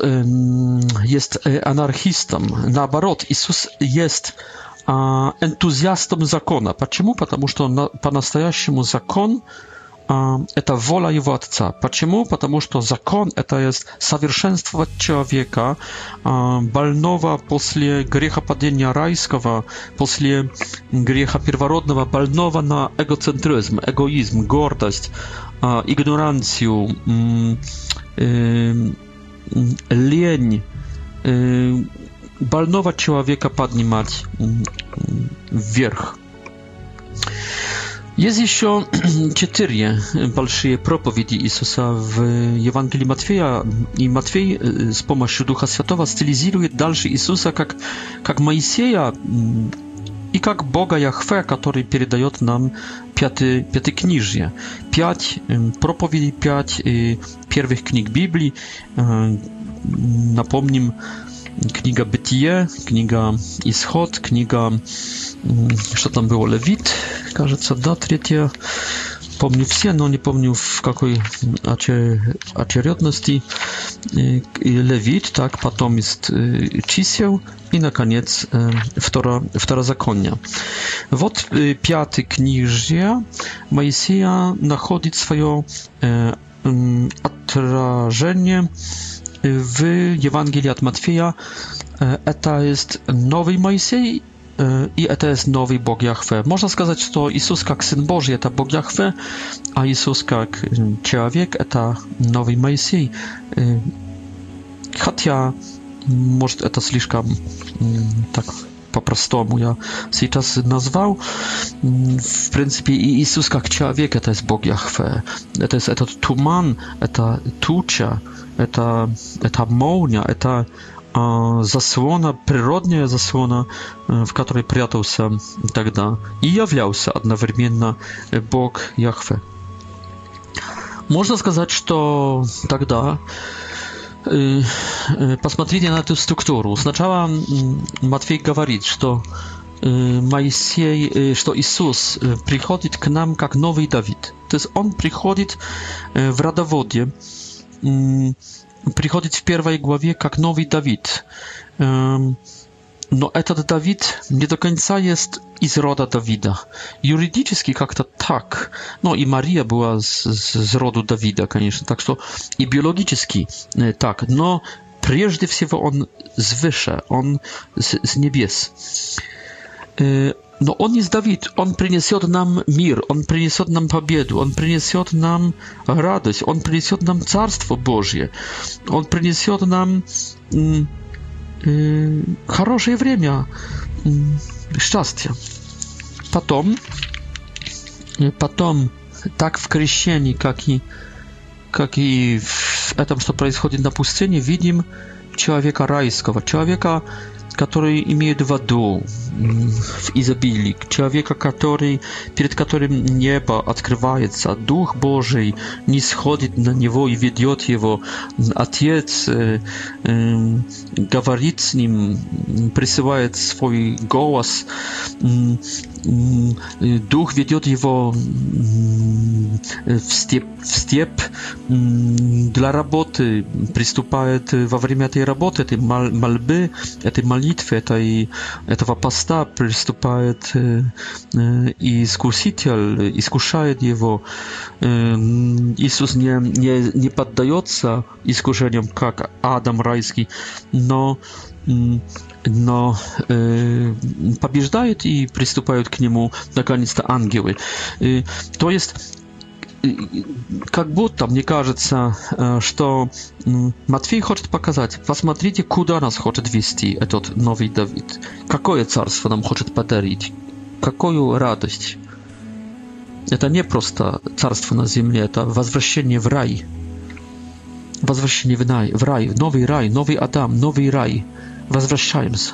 есть анархистом. Наоборот, Иисус есть энтузиастом закона. Почему? Потому что по-настоящему закон – это воля его отца. Почему? Потому что закон – это есть совершенствовать человека, больного после грехопадения райского, после греха первородного, больного на эгоцентризм, эгоизм, гордость, игнорацию, лень, больного человека поднимать вверх. Jest jeszcze cztery большие проповеди Jezusa w Ewangelii Matwieja i Matwiej e, z pomocą Ducha Świętego stylizuje dalszy Jezusa jak jak Mojsieja i jak Boga Jahwe, który przekazuje nam piąty piąty księżyc. Pięć propowiedzi, pięć e, pierwszych knig Biblii. E, Napomnijmy Kniga Bytije, Kniga Ischod, Kniga, что там было, Левит, кажется, да, третья. Помню все, но не помню в какой очередности. Левит, так, потом есть чисел и, наконец, второ, второзаконие. Вот пятый книжья Моисея находит свое отражение w Ewangelii od Matwieja e, to jest nowy Mojsej e, i eta jest nowy Bóg Można сказать, że Jezus jak Syn Boży eta Bóg Jahwe, a Jezus jak człowiek to nowy Mojsej. Хотя, может, это слишком так по-простому ja сейчас назвал. В принципе, Иисус как человек, это есть Бог Яхве. Это есть этот туман, это туча. это, это молния, это а, заслона, природная заслона, э, в которой прятался тогда, и являлся одновременно э, Бог Яхве. Можно сказать, что тогда э, посмотрите на эту структуру. Сначала Матфей говорит, что Моисей, что Иисус приходит к нам как новый Давид. То есть он приходит в родоводе, приходит в первой главе как новый Давид. Но этот Давид не до конца есть из рода Давида. Юридически как-то так. Ну и Мария была с, с, с роду Давида, конечно, так что и биологически так. Но прежде всего он свыше, он с, с небес. Но он не сдавит, он принесет нам мир, он принесет нам победу, он принесет нам радость, он принесет нам Царство Божье, он принесет нам э, хорошее время, э, счастье. Потом, потом, так в крещении, как и, как и в этом, что происходит на пустыне, видим человека райского, человека, которые имеют воду в изобилии, человека, который, перед которым небо открывается, Дух Божий не сходит на него и ведет его. Отец э, э, говорит с ним, присылает свой голос, Дух ведет его в степ, в степ для работы, приступает во время этой работы, этой мольбы, этой молитвы, молитвы, это и этого поста приступает и искуситель, искушает его. Иисус не, не, не поддается искушениям, как Адам райский, но но э, побеждают и приступают к нему наконец-то ангелы. Э, то есть как будто, мне кажется, э, что Матфей хочет показать, посмотрите, куда нас хочет вести этот новый Давид, какое царство нам хочет подарить, какую радость. Это не просто царство на земле, это возвращение в рай. Возвращение в рай, в рай, новый рай, новый Адам, новый рай. Возвращаемся.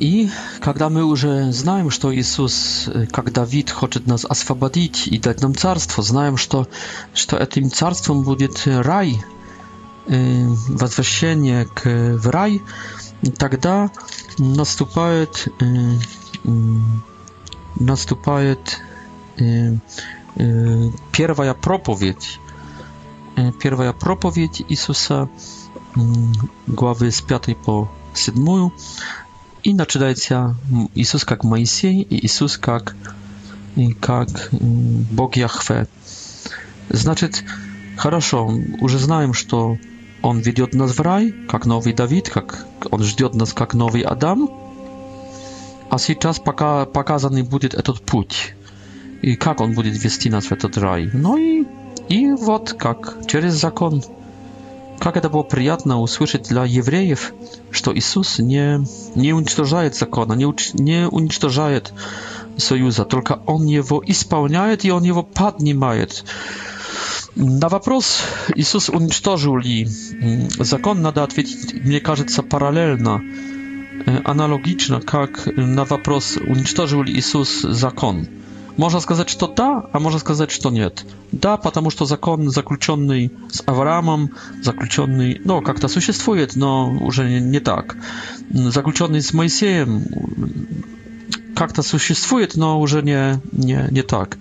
И когда мы уже знаем, что Иисус, как Давид, хочет нас освободить и дать нам царство, знаем, что, что этим царством будет рай, возвращение к, в рай, тогда наступает, наступает первая проповедь, первая проповедь Иисуса, главы с 5 по 7, и начинается Иисус как Моисей и Иисус как, как Бог Яхве. Значит, хорошо, уже знаем, что Он ведет нас в рай, как новый Давид, как Он ждет нас, как новый Адам. А сейчас пока показанный будет этот путь. И как Он будет вести нас в этот рай. Ну и, и вот как, через закон. Как это было приятно услышать для евреев, что Иисус не, не уничтожает закона, не, уч, не уничтожает союза, только Он его исполняет и Он его поднимает. На вопрос, Иисус уничтожил ли закон, надо ответить, мне кажется, параллельно, аналогично, как на вопрос, уничтожил ли Иисус закон. Можно сказать, что да, а можно сказать, что нет. Да, потому что закон, заключенный с Авраамом, заключенный, ну, как-то существует, но уже не так. Заключенный с Моисеем как-то существует, но уже не, не, не так.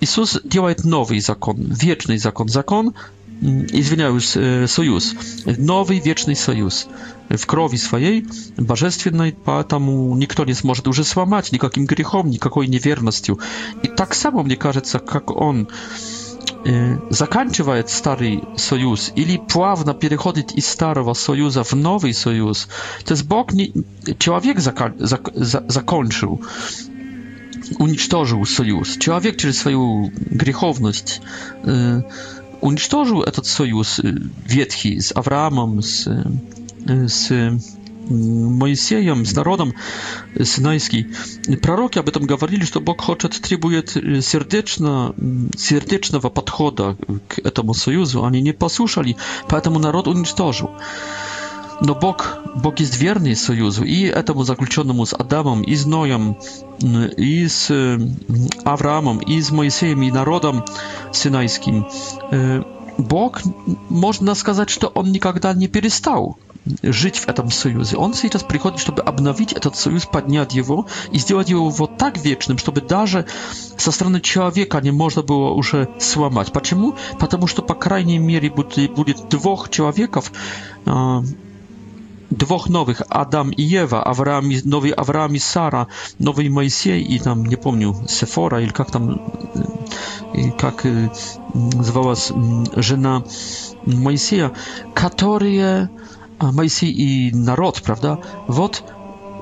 Иисус делает новый закон, вечный закон, закон, извиняюсь, союз, новый вечный союз в крови своей, божественной, поэтому никто не сможет уже сломать никаким грехом, никакой неверностью. И так само, мне кажется, как он заканчивает Старый Союз или плавно переходит из Старого Союза в Новый Союз, то есть Бог не, человек закон, зак, за, закончил, уничтожил Союз. Человек через свою греховность э, уничтожил этот союз ветхий с Авраамом, с, с Моисеем, с народом синайский. Пророки об этом говорили, что Бог хочет, требует сердечно, сердечного подхода к этому союзу. Они не послушали, поэтому народ уничтожил. Но Бог, Бог есть верный союзу, и этому заключенному с Адамом, и с Ноем, и с Авраамом, и с Моисеем, и народом синайским. Бог, можно сказать, что Он никогда не перестал жить в этом союзе. Он сейчас приходит, чтобы обновить этот союз, поднять его и сделать его вот так вечным, чтобы даже со стороны человека не можно было уже сломать. Почему? Потому что, по крайней мере, будет, будет двух человеков, dwóch nowych Adam i Ewa, Avraham, nowy Avraham i Sara, nowy Moisiej i tam nie pamiętam Sefora, ile jak tam jak nazywała y, się mm, żona Mojsieja, które Mojsiej i naród, prawda? Wod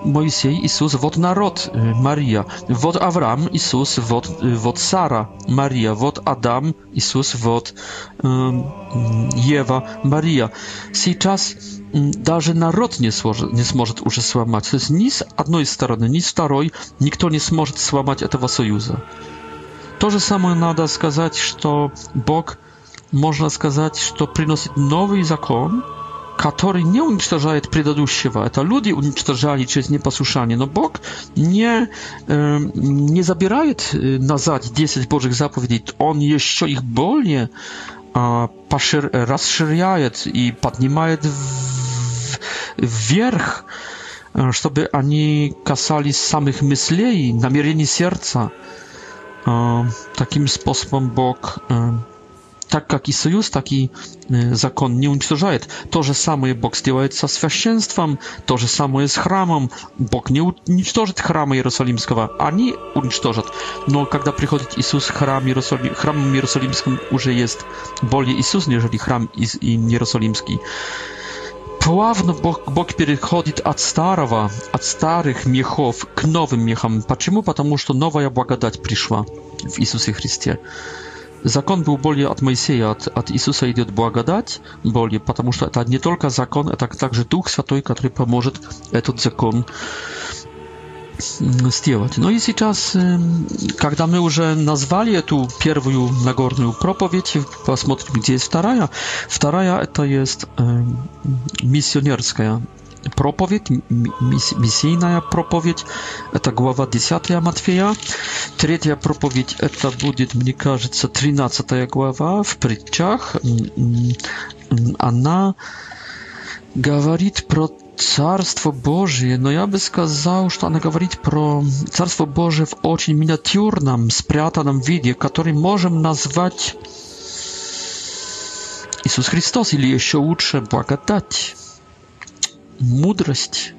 Moisiej i Jezus, wod naród y, Maria, wod Avram i wod y, wod Sara Maria, wod Adam, i Jezus, wod um, Maria. Teraz czas даже народ не, сложит, не сможет уже сломать. То есть ни с одной стороны, ни с второй никто не сможет сломать этого союза. То же самое надо сказать, что Бог, можно сказать, что приносит новый закон, который не уничтожает предыдущего. Это люди уничтожали через непослушание, но Бог не, не забирает назад 10 Божьих заповедей. Он еще их более расширяет и поднимает в вверх, чтобы они касались самых мыслей, намерений сердца. Таким способом Бог, так как и союз, так и закон не уничтожает. То же самое Бог сделает со священством, то же самое с храмом. Бог не уничтожит храма Иерусалимского, они уничтожат. Но когда приходит Иисус, храм Иерусалим, храмом Иерусалимским уже есть более Иисус, нежели храм Иерусалимский плавно бок, бок переходит от старого, от старых мехов к новым мехам. Почему? Потому что новая благодать пришла в Иисусе Христе. Закон был более от Моисея, от, от Иисуса идет благодать более, потому что это не только закон, это также Дух Святой, который поможет этот закон Mm, zdjęłać. No i teraz, kiedy my już nazwali tu pierwszą nagorną propowiedź, posмотрimy, gdzie jest druga. Druga to jest misjonerska propowiedź, misyjna propowiedź. Ta głowa 10 Matwieja. Trzecia propowiedź to będzie, mi się wydaje, 13 głowa w Przyciach. Ona gawarit pro Царство Божие, но я бы сказал, что она говорит про Царство Божие в очень миниатюрном, спрятанном виде, который можем назвать Иисус Христос, или еще лучше благодать, мудрость,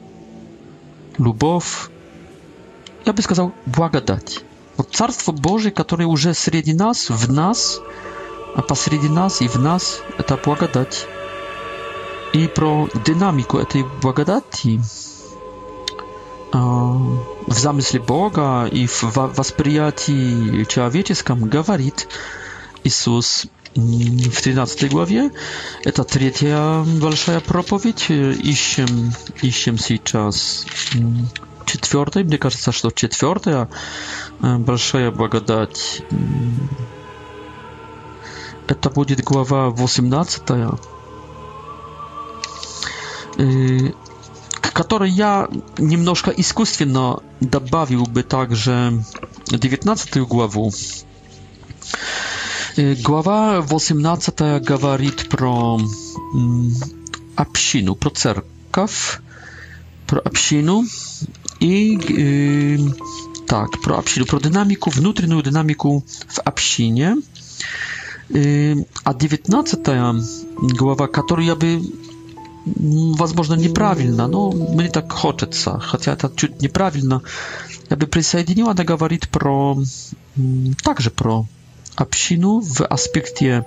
любовь. Я бы сказал, благодать. Вот Царство Божие, которое уже среди нас, в нас, а посреди нас и в нас, это благодать. i pro dynamiku tej błagadati w zamyśle Boga i w wasprijati człowieczeskim gawarit Jezus mm, w 13 głowie to trzecia wielka propowiedź iśćem iśćem czas mm, czwartej mnie кажется że to czwarta wielka błagadać mm. e, to będzie głowa 18 который я немножко искусственно добавил бы также 19 главу. Глава 18 говорит про общину, про церковь, про общину и tak, pro absinu, pro dynamiku, внутреннюю dynamiku w absinie. A 19 głowa, którą ja by возможно, неправильно, но мне так хочется, хотя это чуть неправильно. Я бы присоединил, она говорит про, также про общину в аспекте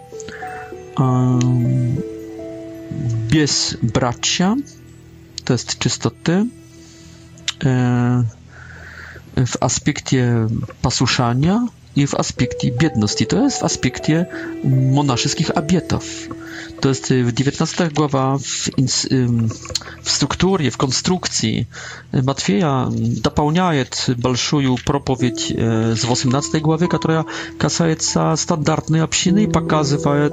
э, безбрачия, то есть чистоты, э, w aspekcie posłuszania i w aspekcie biedności. To jest w aspekcie monaszyckich abietów. To jest y, w 19 głowa w, w strukturie, w konstrukcji Matwieja mm, dopełniaje balszuju propowiedź y, z 18 głowy, która kasajeca standardnej obsiny i pokazuje,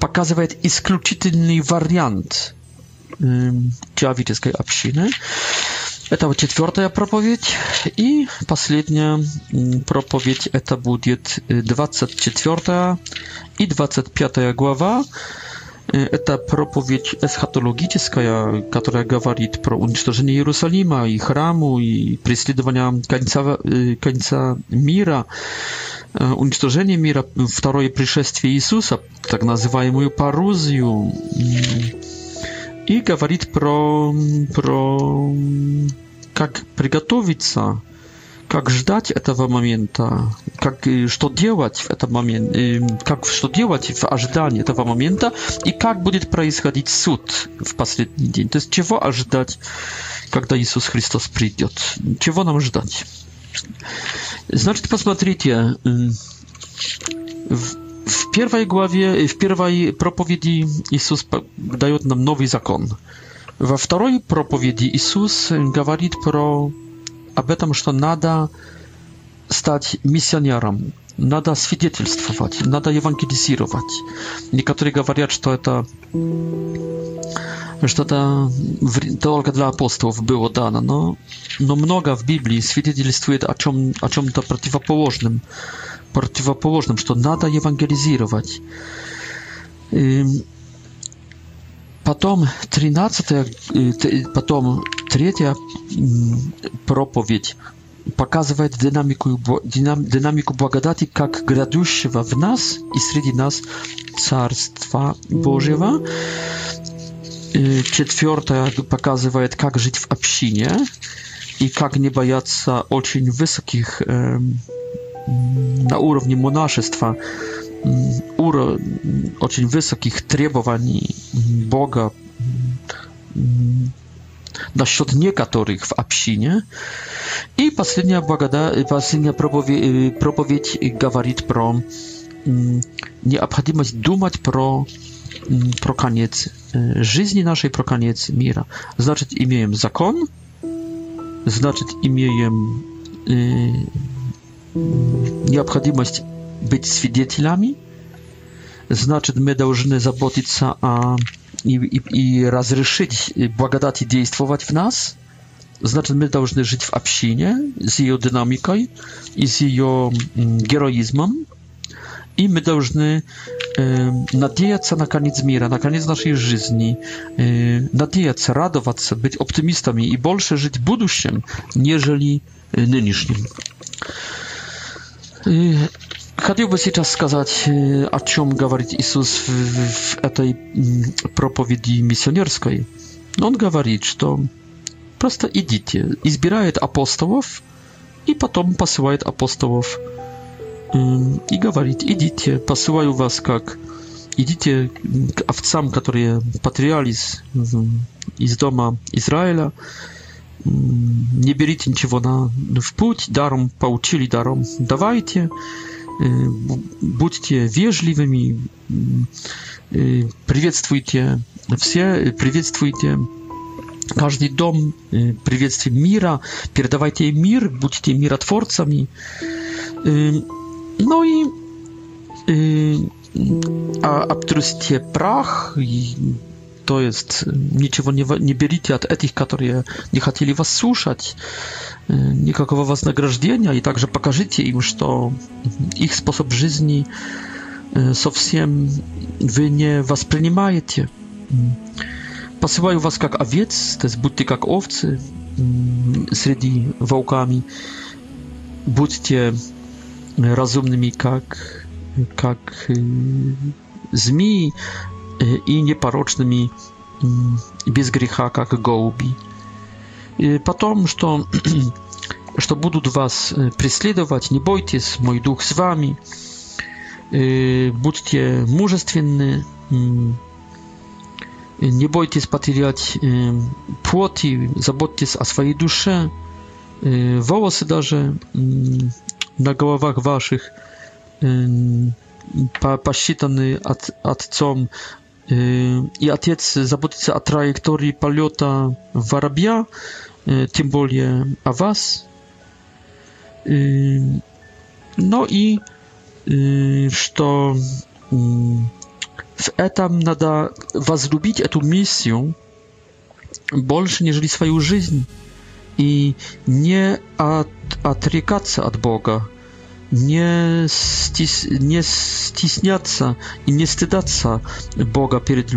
pokazuje isklucityny wariant działawiteckiej obsiny. Это вот четвертая проповедь. И последняя проповедь это будет 24 и 25 глава. Это проповедь эсхатологическая, которая говорит про уничтожение Иерусалима и храму, и преследование конца, конца мира, уничтожение мира, второе пришествие Иисуса, так называемую парузию. и говорит про, про как приготовиться, как ждать этого момента, как э, что делать в этот момент, э, как что делать в ожидании этого момента и как будет происходить суд в последний день. То есть чего ожидать, когда Иисус Христос придет? Чего нам ждать? Значит, посмотрите, э, в pierwszej głowie, y, w pierwszej propowiedzi Jezus daje nam nowy zakon. W drugiej propowiedzi Jezus gawarit pro aby tam, że nadal stać misjonierem, nada świadectwować, nada ewangelizować. Niektórzy mówią, że to to że to tylko dla apostołów było dane, no, no mnoga w Biblii świadectwuje a czym, o czym to przeciwpołożnym. противоположным, что надо евангелизировать. И потом 13, потом третья проповедь показывает динамику, динамику благодати как грядущего в нас и среди нас Царства Божьего. Четвертая показывает, как жить в общине и как не бояться очень высоких эм, na poziomie monaszeństwa bardzo mm, mm, wysokich требowań Boga mm, na счёт niektórych w общине i ostatnia błagada ostatnia y, propowiedź gawarit pro необходимость думать про pro koniec жизни нашей про koniec мира Znaczyć имеем zakon, znaczyć имеем необходимость быть свидетелями, значит, мы должны заботиться о, и, и, и разрешить благодати действовать в нас, значит, мы должны жить в общине с ее динамикой и с ее героизмом, и мы должны э, надеяться на конец мира, на конец нашей жизни, э, надеяться, радоваться, быть оптимистами и больше жить в будущем, нежели нынешним. Хотел бы сейчас сказать, о чем говорит Иисус в, в этой проповеди миссионерской. Он говорит, что просто идите, избирает апостолов и потом посылает апостолов и говорит, идите, посылаю вас как идите к овцам, которые потерялись из дома Израиля, не берите ничего на, в путь, даром получили, даром давайте, э, будьте вежливыми, э, приветствуйте все, приветствуйте каждый дом, э, приветствие мира, передавайте мир, будьте миротворцами. Ну и а обтрусьте прах, и то есть э, ничего не, не берите от этих, которые не хотели вас слушать, э, никакого вознаграждения, и также покажите им, что их способ жизни э, совсем вы не воспринимаете. Посылаю вас как овец, то есть будьте как овцы среди волками, будьте разумными как, как змеи, i nieparocznymi mm, bez grzecha jak y, że że będą was y, prześladować, nie bojcie się, mój duch z wami. Y, Bądźcie mężczyzny. Mm, nie bojcie się stracić płoty, zabodźcie o swojej duszy. Wołosy darze mm, na głowach waszych posiadane ad, odcom Yy, i ojciec zaboczył o trajektorii polota w Arabia, yy, tym bardziej o was. Yy, no i że to w etam nada was lubić tę misję больше, нежели свою жизнь и не от отрекаться от Бога nie, stis, nie stisniaca i nie stydaca Boga przed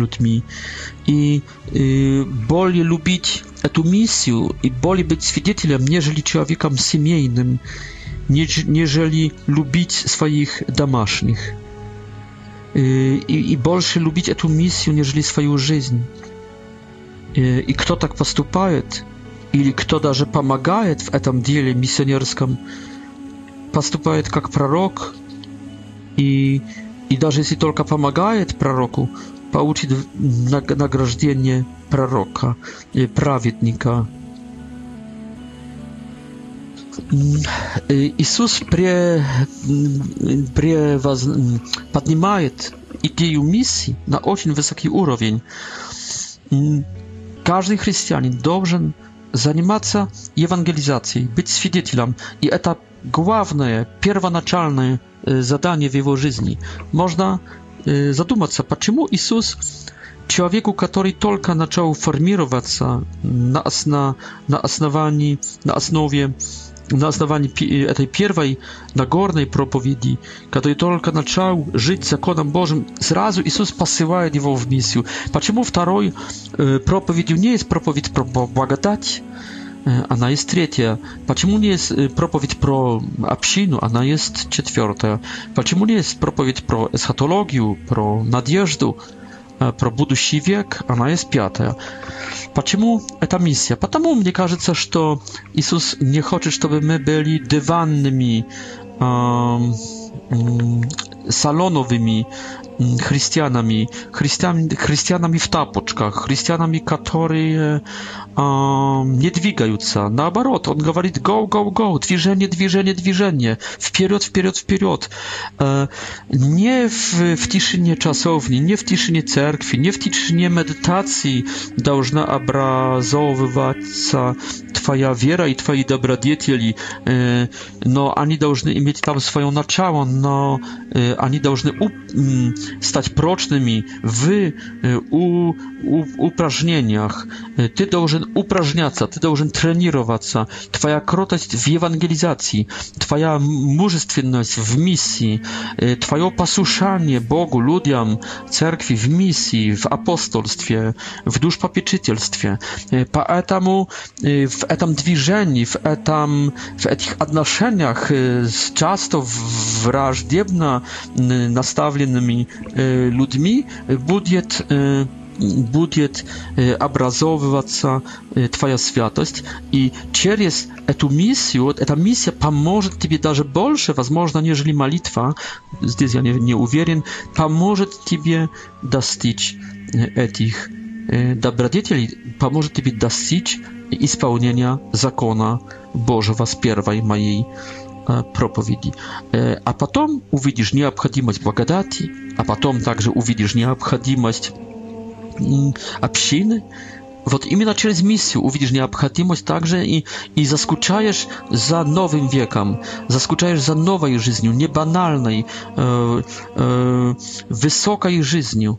i y, boli lubić tę misję i boli być świadkiem, niżeli człowiekiem siemiejnym, niżeli lubić swoich damasznych y, i y, y, lubić tę misję, nieżeli swoją żyzń. Y, I kto tak postępuje, ili kto daje pomagaje w tym dziele misjonerskim, поступает как пророк, и, и даже если только помогает пророку, получит награждение пророка, праведника. Э, Иисус пре, пре воз поднимает идею миссии на очень высокий уровень. Каждый христианин должен заниматься евангелизацией, быть свидетелем. И это главное, первоначальное задание в его жизни. Можно задуматься, почему Иисус человеку, который только начал формироваться на, основ, на основании, на основе na основании этой первой Нагорной проповеди, который только начал жить законом Божьим, сразу Иисус посылает его в миссию. Почему второй проповедью не есть проповедь про благодать? Она есть третья. Почему не есть проповедь про общину? Она есть четвертая. Почему не есть проповедь про эсхатологию, про надежду? пробуду век, она есть пятая. Почему эта миссия? Потому мне кажется, что Иисус не хочет, чтобы мы были диванными, э, э, салоновыми chrześcijanami, chrześcijanami, chrześcijanami w tapoczkach, chrześcijanami, którzy um, e, nie dwigają się. Na obrót, on mówi go, go, go, dwiżenie, dwiżenie, dwiżenie, w pieriot, w pieriot, w pieriot. E, nie w, w czasowni, nie w ciszynie cerkwi, nie w ciszynie medytacji должна образовываться twoja wiera i twoi dobrodzieci, e, no ani должны mieć tam swoją naczałą, no ani должны up... Mm, stać procznymi w u, u, uprażnieniach. Ty должен упражняться, ты должен тренироваться. Твоя кротость в евангелизации, твоя мужественность в миссии, твое послушание Богу, людям, церкви в миссии, в апостольстве, в душпопечительстве. Поэтому в этом движении, в, этом, в этих отношениях часто враждебно наставленными людьми будет будет образовываться твоя святость, и через эту миссию, эта миссия поможет тебе даже больше, возможно, нежели молитва, здесь я не, не уверен, поможет тебе достичь этих добродетелей, поможет тебе достичь исполнения закона Божьего с первой моей проповеди. А потом увидишь необходимость благодати, а потом также увидишь необходимость общины. Вот именно через миссию увидишь необходимость также и, и заскучаешь за новым веком, заскучаешь за новой жизнью, не банальной, э, э, высокой жизнью.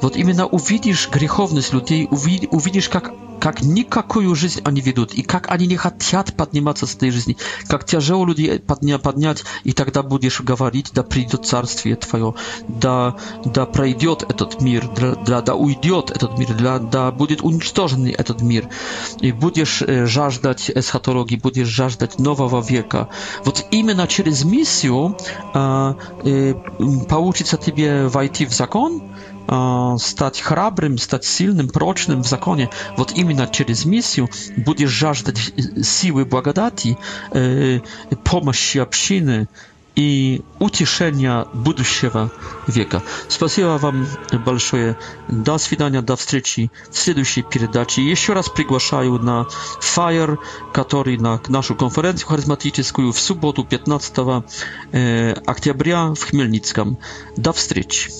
Вот именно увидишь греховность людей, увидишь, как, как никакую жизнь они ведут, и как они не хотят подниматься с этой жизни, как тяжело людей подня, поднять, и тогда будешь говорить, да придет царствие твое, да, да пройдет этот мир, да, да, да уйдет этот мир, да, да будет уничтожен этот мир, и будешь жаждать эсхатологии, будешь жаждать нового века. Вот именно через миссию э, э, получится тебе войти в закон, стать храбрым, стать сильным, прочным в законе. Вот именно через миссию будешь жаждать силы благодати, помощи общины и утешения будущего века. Спасибо вам большое. До свидания, до встречи в следующей передаче. Еще раз приглашаю на Fire, который на нашу конференцию харизматическую в субботу 15 октября в Хмельницком. До встречи.